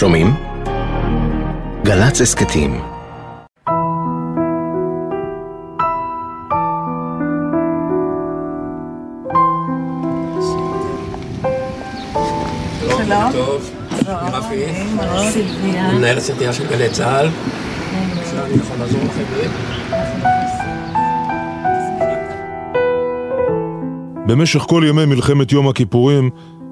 שומעים? גל"צ הסכתים שלום. טוב, סילביה. מנהל הסרטייה של גלי צה"ל. בבקשה, אני יכול לעזור לכם בזה? במשך כל ימי מלחמת יום הכיפורים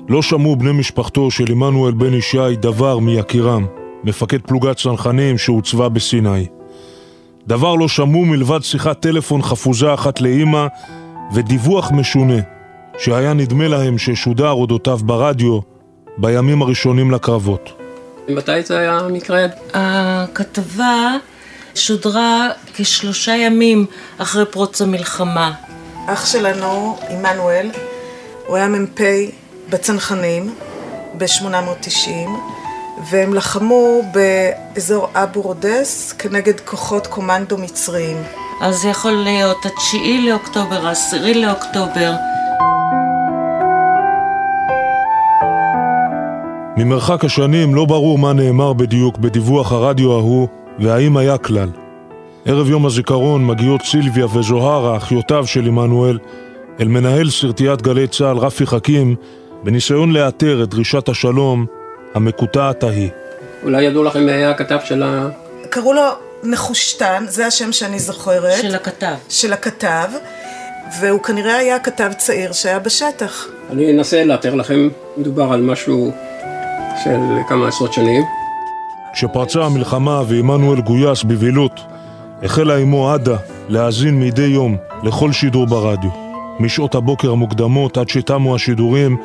לא שמעו בני משפחתו של עמנואל בן ישי דבר מיקירם, מפקד פלוגת צנחנים שהוצבה בסיני. דבר לא שמעו מלבד שיחת טלפון חפוזה אחת לאימא ודיווח משונה, שהיה נדמה להם ששודר אודותיו ברדיו בימים הראשונים לקרבות. מתי זה היה המקרה? הכתבה שודרה כשלושה ימים אחרי פרוץ המלחמה. אח שלנו, עמנואל, הוא היה מ"פ בצנחנים ב-890 והם לחמו באזור אבו רודס כנגד כוחות קומנדו מצריים. אז זה יכול להיות התשיעי לאוקטובר, העשירי לאוקטובר. ממרחק השנים לא ברור מה נאמר בדיוק בדיווח הרדיו ההוא, והאם היה כלל. ערב יום הזיכרון מגיעות סילביה וזוהרה, אחיותיו של עמנואל, אל מנהל סרטיית גלי צה"ל רפי חכים, בניסיון לאתר את דרישת השלום המקוטעת ההיא. אולי ידעו לכם מי היה הכתב של ה... קראו לו נחושתן, זה השם שאני זוכרת, של הכתב. של הכתב, והוא כנראה היה כתב צעיר שהיה בשטח. אני אנסה לאתר לכם, מדובר על משהו של כמה עשרות שנים. כשפרצה המלחמה ועמנואל גויס בבהילות, החלה אמו עדה להאזין מדי יום לכל שידור ברדיו. משעות הבוקר המוקדמות עד שתמו השידורים,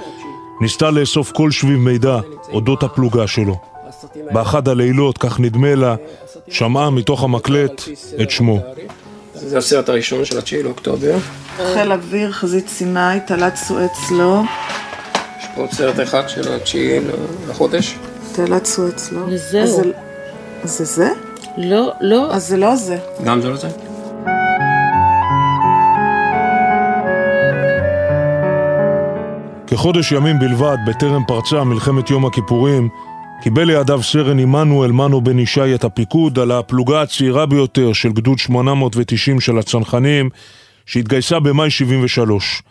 ניסתה לאסוף כל שביב מידע אודות הפלוגה שלו. באחד הלילות, כך נדמה לה, שמעה מתוך המקלט את שמו. זה הסרט הראשון של התשיעי לאוקטובר. חיל אוויר, חזית סיני, תעלת סואץ לא, יש פה עוד סרט אחד של התשיעי לחודש. תעלת סואץ לא. וזהו. אז זה זה? לא, לא, אז זה לא זה. גם זה לא זה? כחודש ימים בלבד, בטרם פרצה מלחמת יום הכיפורים, קיבל לידיו סרן עמנואל מנו בן ישי את הפיקוד על הפלוגה הצעירה ביותר של גדוד 890 של הצנחנים, שהתגייסה במאי 73.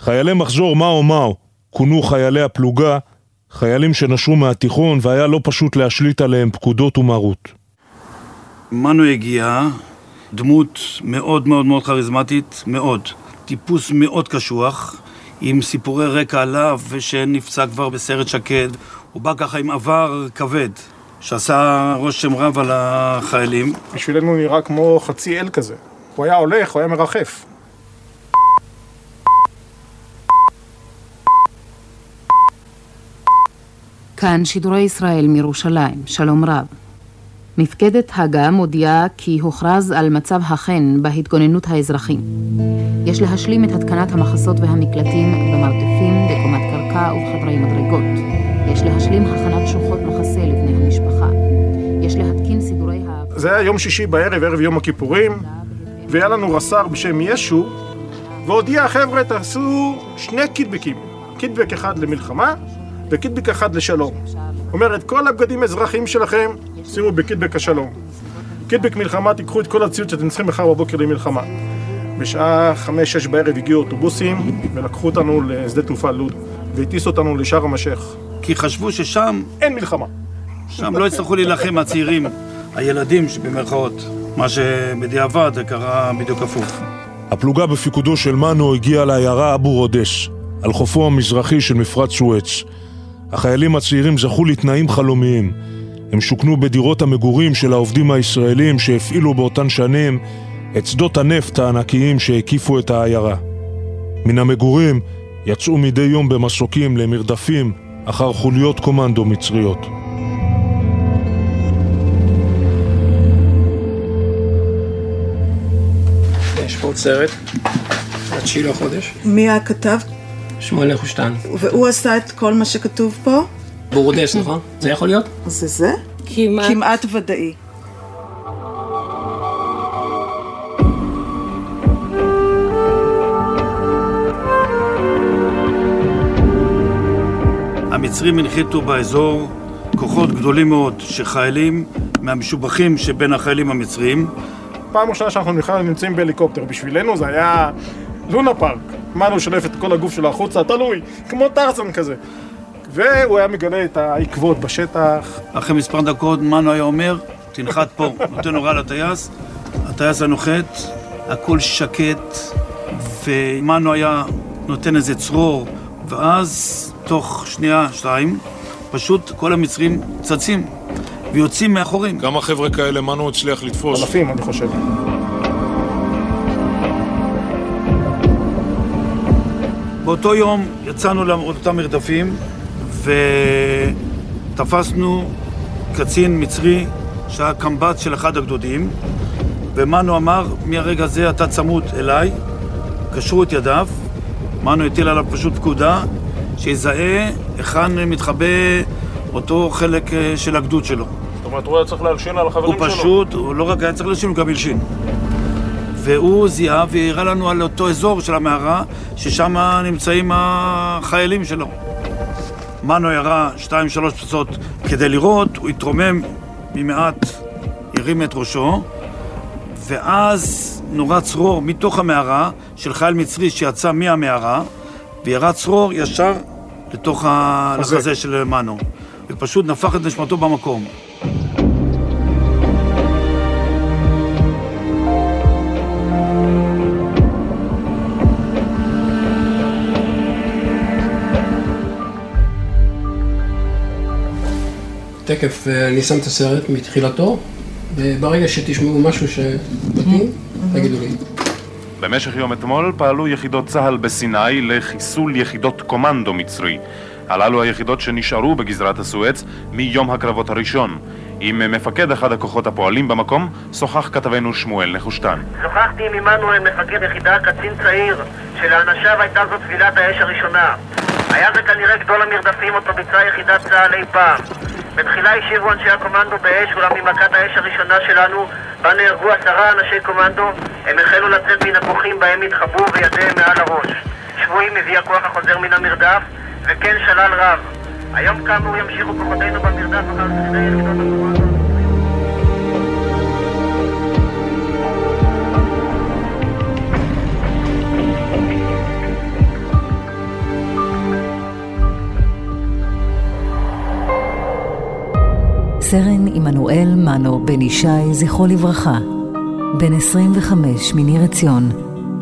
חיילי מחזור מאו מאו כונו חיילי הפלוגה, חיילים שנשרו מהתיכון והיה לא פשוט להשליט עליהם פקודות ומרות. מנו הגיע, דמות מאוד מאוד מאוד כריזמטית, מאוד. טיפוס מאוד קשוח, עם סיפורי רקע עליו, ושנפצע כבר בסרט שקד. הוא בא ככה עם עבר כבד, שעשה רושם רב על החיילים. בשבילנו הוא נראה כמו חצי אל כזה. הוא היה הולך, הוא היה מרחף. כאן שידורי ישראל מירושלים, שלום רב. מפקדת הגה מודיעה כי הוכרז על מצב החן בהתגוננות האזרחים. יש להשלים את התקנת המחסות והמקלטים במרתפים, בקומת קרקע ובחדרי מדרגות. יש להשלים הכנת שוחות מחסה לבני המשפחה. יש להתקין סידורי ה... זה היה יום שישי בערב, ערב יום הכיפורים, והיה לנו רס"ר בשם ישו, והודיע, חבר'ה, תעשו שני קידבקים. קידבק אחד למלחמה, וקידבק אחד לשלום. אומר, את כל הבגדים האזרחיים שלכם, שימו בקידבק השלום. קידבק מלחמה, תיקחו את כל הציוד שאתם צריכים מחר בבוקר למלחמה. בשעה חמש-שש בערב הגיעו אוטובוסים, ולקחו אותנו לשדה תעופה לוד, והטיסו אותנו לשארם א-שייח. כי חשבו ששם, אין מלחמה. שם לא יצטרכו להילחם הצעירים, הילדים שבמרכאות. מה שבדיעבד קרה בדיוק הפוך. הפלוגה בפיקודו של מנו הגיעה לעיירה אבו רודס, על חופו המזרחי של מפרץ סואץ. החיילים הצעירים זכו לתנאים חלומיים. הם שוכנו בדירות המגורים של העובדים הישראלים שהפעילו באותן שנים את שדות הנפט הענקיים שהקיפו את העיירה. מן המגורים יצאו מדי יום במסוקים למרדפים אחר חוליות קומנדו מצריות. יש פה עוד סרט, התשיעי לחודש. מי הכתב? שמואל נחושתן. והוא עשה את כל מה שכתוב פה? בורדס, נכון? זה יכול להיות? זה זה? כמעט. כמעט ודאי. המצרים הנחיתו באזור כוחות גדולים מאוד של חיילים מהמשובחים שבין החיילים המצריים. פעם ראשונה שאנחנו בכלל נמצאים בהליקופטר, בשבילנו זה היה לונה פארק. מנו שולף את כל הגוף שלו החוצה, תלוי, כמו טרזן כזה. והוא היה מגלה את העקבות בשטח. אחרי מספר דקות מנו היה אומר, תנחת פה, נותן הוראה לטייס, הטייס היה נוחת, הכל שקט, ומנו היה נותן איזה צרור, ואז תוך שנייה, שתיים, פשוט כל המצרים צצים ויוצאים מאחורים. כמה חבר'ה כאלה מנו הצליח לתפוס? אלפים, אני חושב. באותו יום יצאנו לאותם מרדפים ותפסנו קצין מצרי שהיה קמב"ץ של אחד הגדודים ומנו אמר, מהרגע הזה אתה צמוד אליי, קשרו את ידיו, מנו הטיל עליו פשוט פקודה שיזהה היכן מתחבא אותו חלק אה, של הגדוד שלו. זאת אומרת, הוא היה צריך להלשין על החברים הוא שלו. פשוט, הוא לא רק היה צריך להלשין, הוא גם הלשין. והוא זיהה והראה לנו על אותו אזור של המערה, ששם נמצאים החיילים שלו. מנו ירה שתיים שלוש פצצות כדי לראות, הוא התרומם ממעט, הרים את ראשו, ואז נורה צרור מתוך המערה של חייל מצרי שיצא מהמערה, וירה צרור ישר לתוך חזה. החזה של מנו. ופשוט נפח את נשמתו במקום. תכף אה, אני שם את הסרט מתחילתו, וברגע שתשמעו משהו שמתאים, תגידו לי. במשך יום אתמול פעלו יחידות צה"ל בסיני לחיסול יחידות קומנדו מצרי. הללו היחידות שנשארו בגזרת הסואץ מיום הקרבות הראשון. עם מפקד אחד הכוחות הפועלים במקום, שוחח כתבנו שמואל נחושתן. שוחחתי עם עמנואל, מפקד יחידה, קצין צעיר, שלאנשיו הייתה זו טבילת האש הראשונה. היה זה כנראה גדול המרדפים אותו ביצעה יחידת צה"ל אי פעם. בתחילה השאירו אנשי הקומנדו באש, אולם ממכת האש הראשונה שלנו, בה נהרגו עשרה אנשי קומנדו, הם החלו לצאת מן הכוחים בהם התחבאו וידיהם מעל הראש. שבויים הביא הכוח החוזר מן המרדף, וכן שלל רב. היום כאמור ימשיכו כוחותינו במרדף אחר שרידי יחידות סרן עמנואל מנו בן ישי, זכרו לברכה, בן 25 מניר עציון,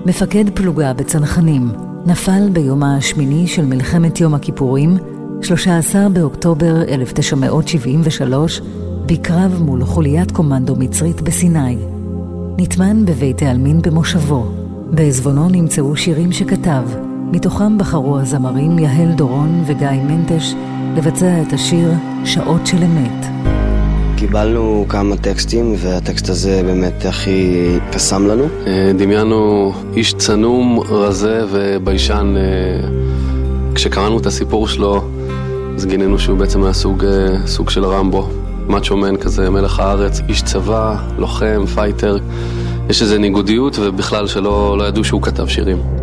מפקד פלוגה בצנחנים, נפל ביומה השמיני של מלחמת יום הכיפורים, 13 באוקטובר 1973, בקרב מול חוליית קומנדו מצרית בסיני. נטמן בבית העלמין במושבו. בעזבונו נמצאו שירים שכתב, מתוכם בחרו הזמרים יהל דורון וגיא מנטש לבצע את השיר "שעות של אמת". קיבלנו כמה טקסטים, והטקסט הזה באמת הכי קסם לנו. אה, דמיינו איש צנום, רזה וביישן. אה, כשקראנו את הסיפור שלו, אז גילינו שהוא בעצם היה סוג, אה, סוג של רמבו. macho man כזה, מלך הארץ, איש צבא, לוחם, fighter. יש איזו ניגודיות, ובכלל שלא לא ידעו שהוא כתב שירים.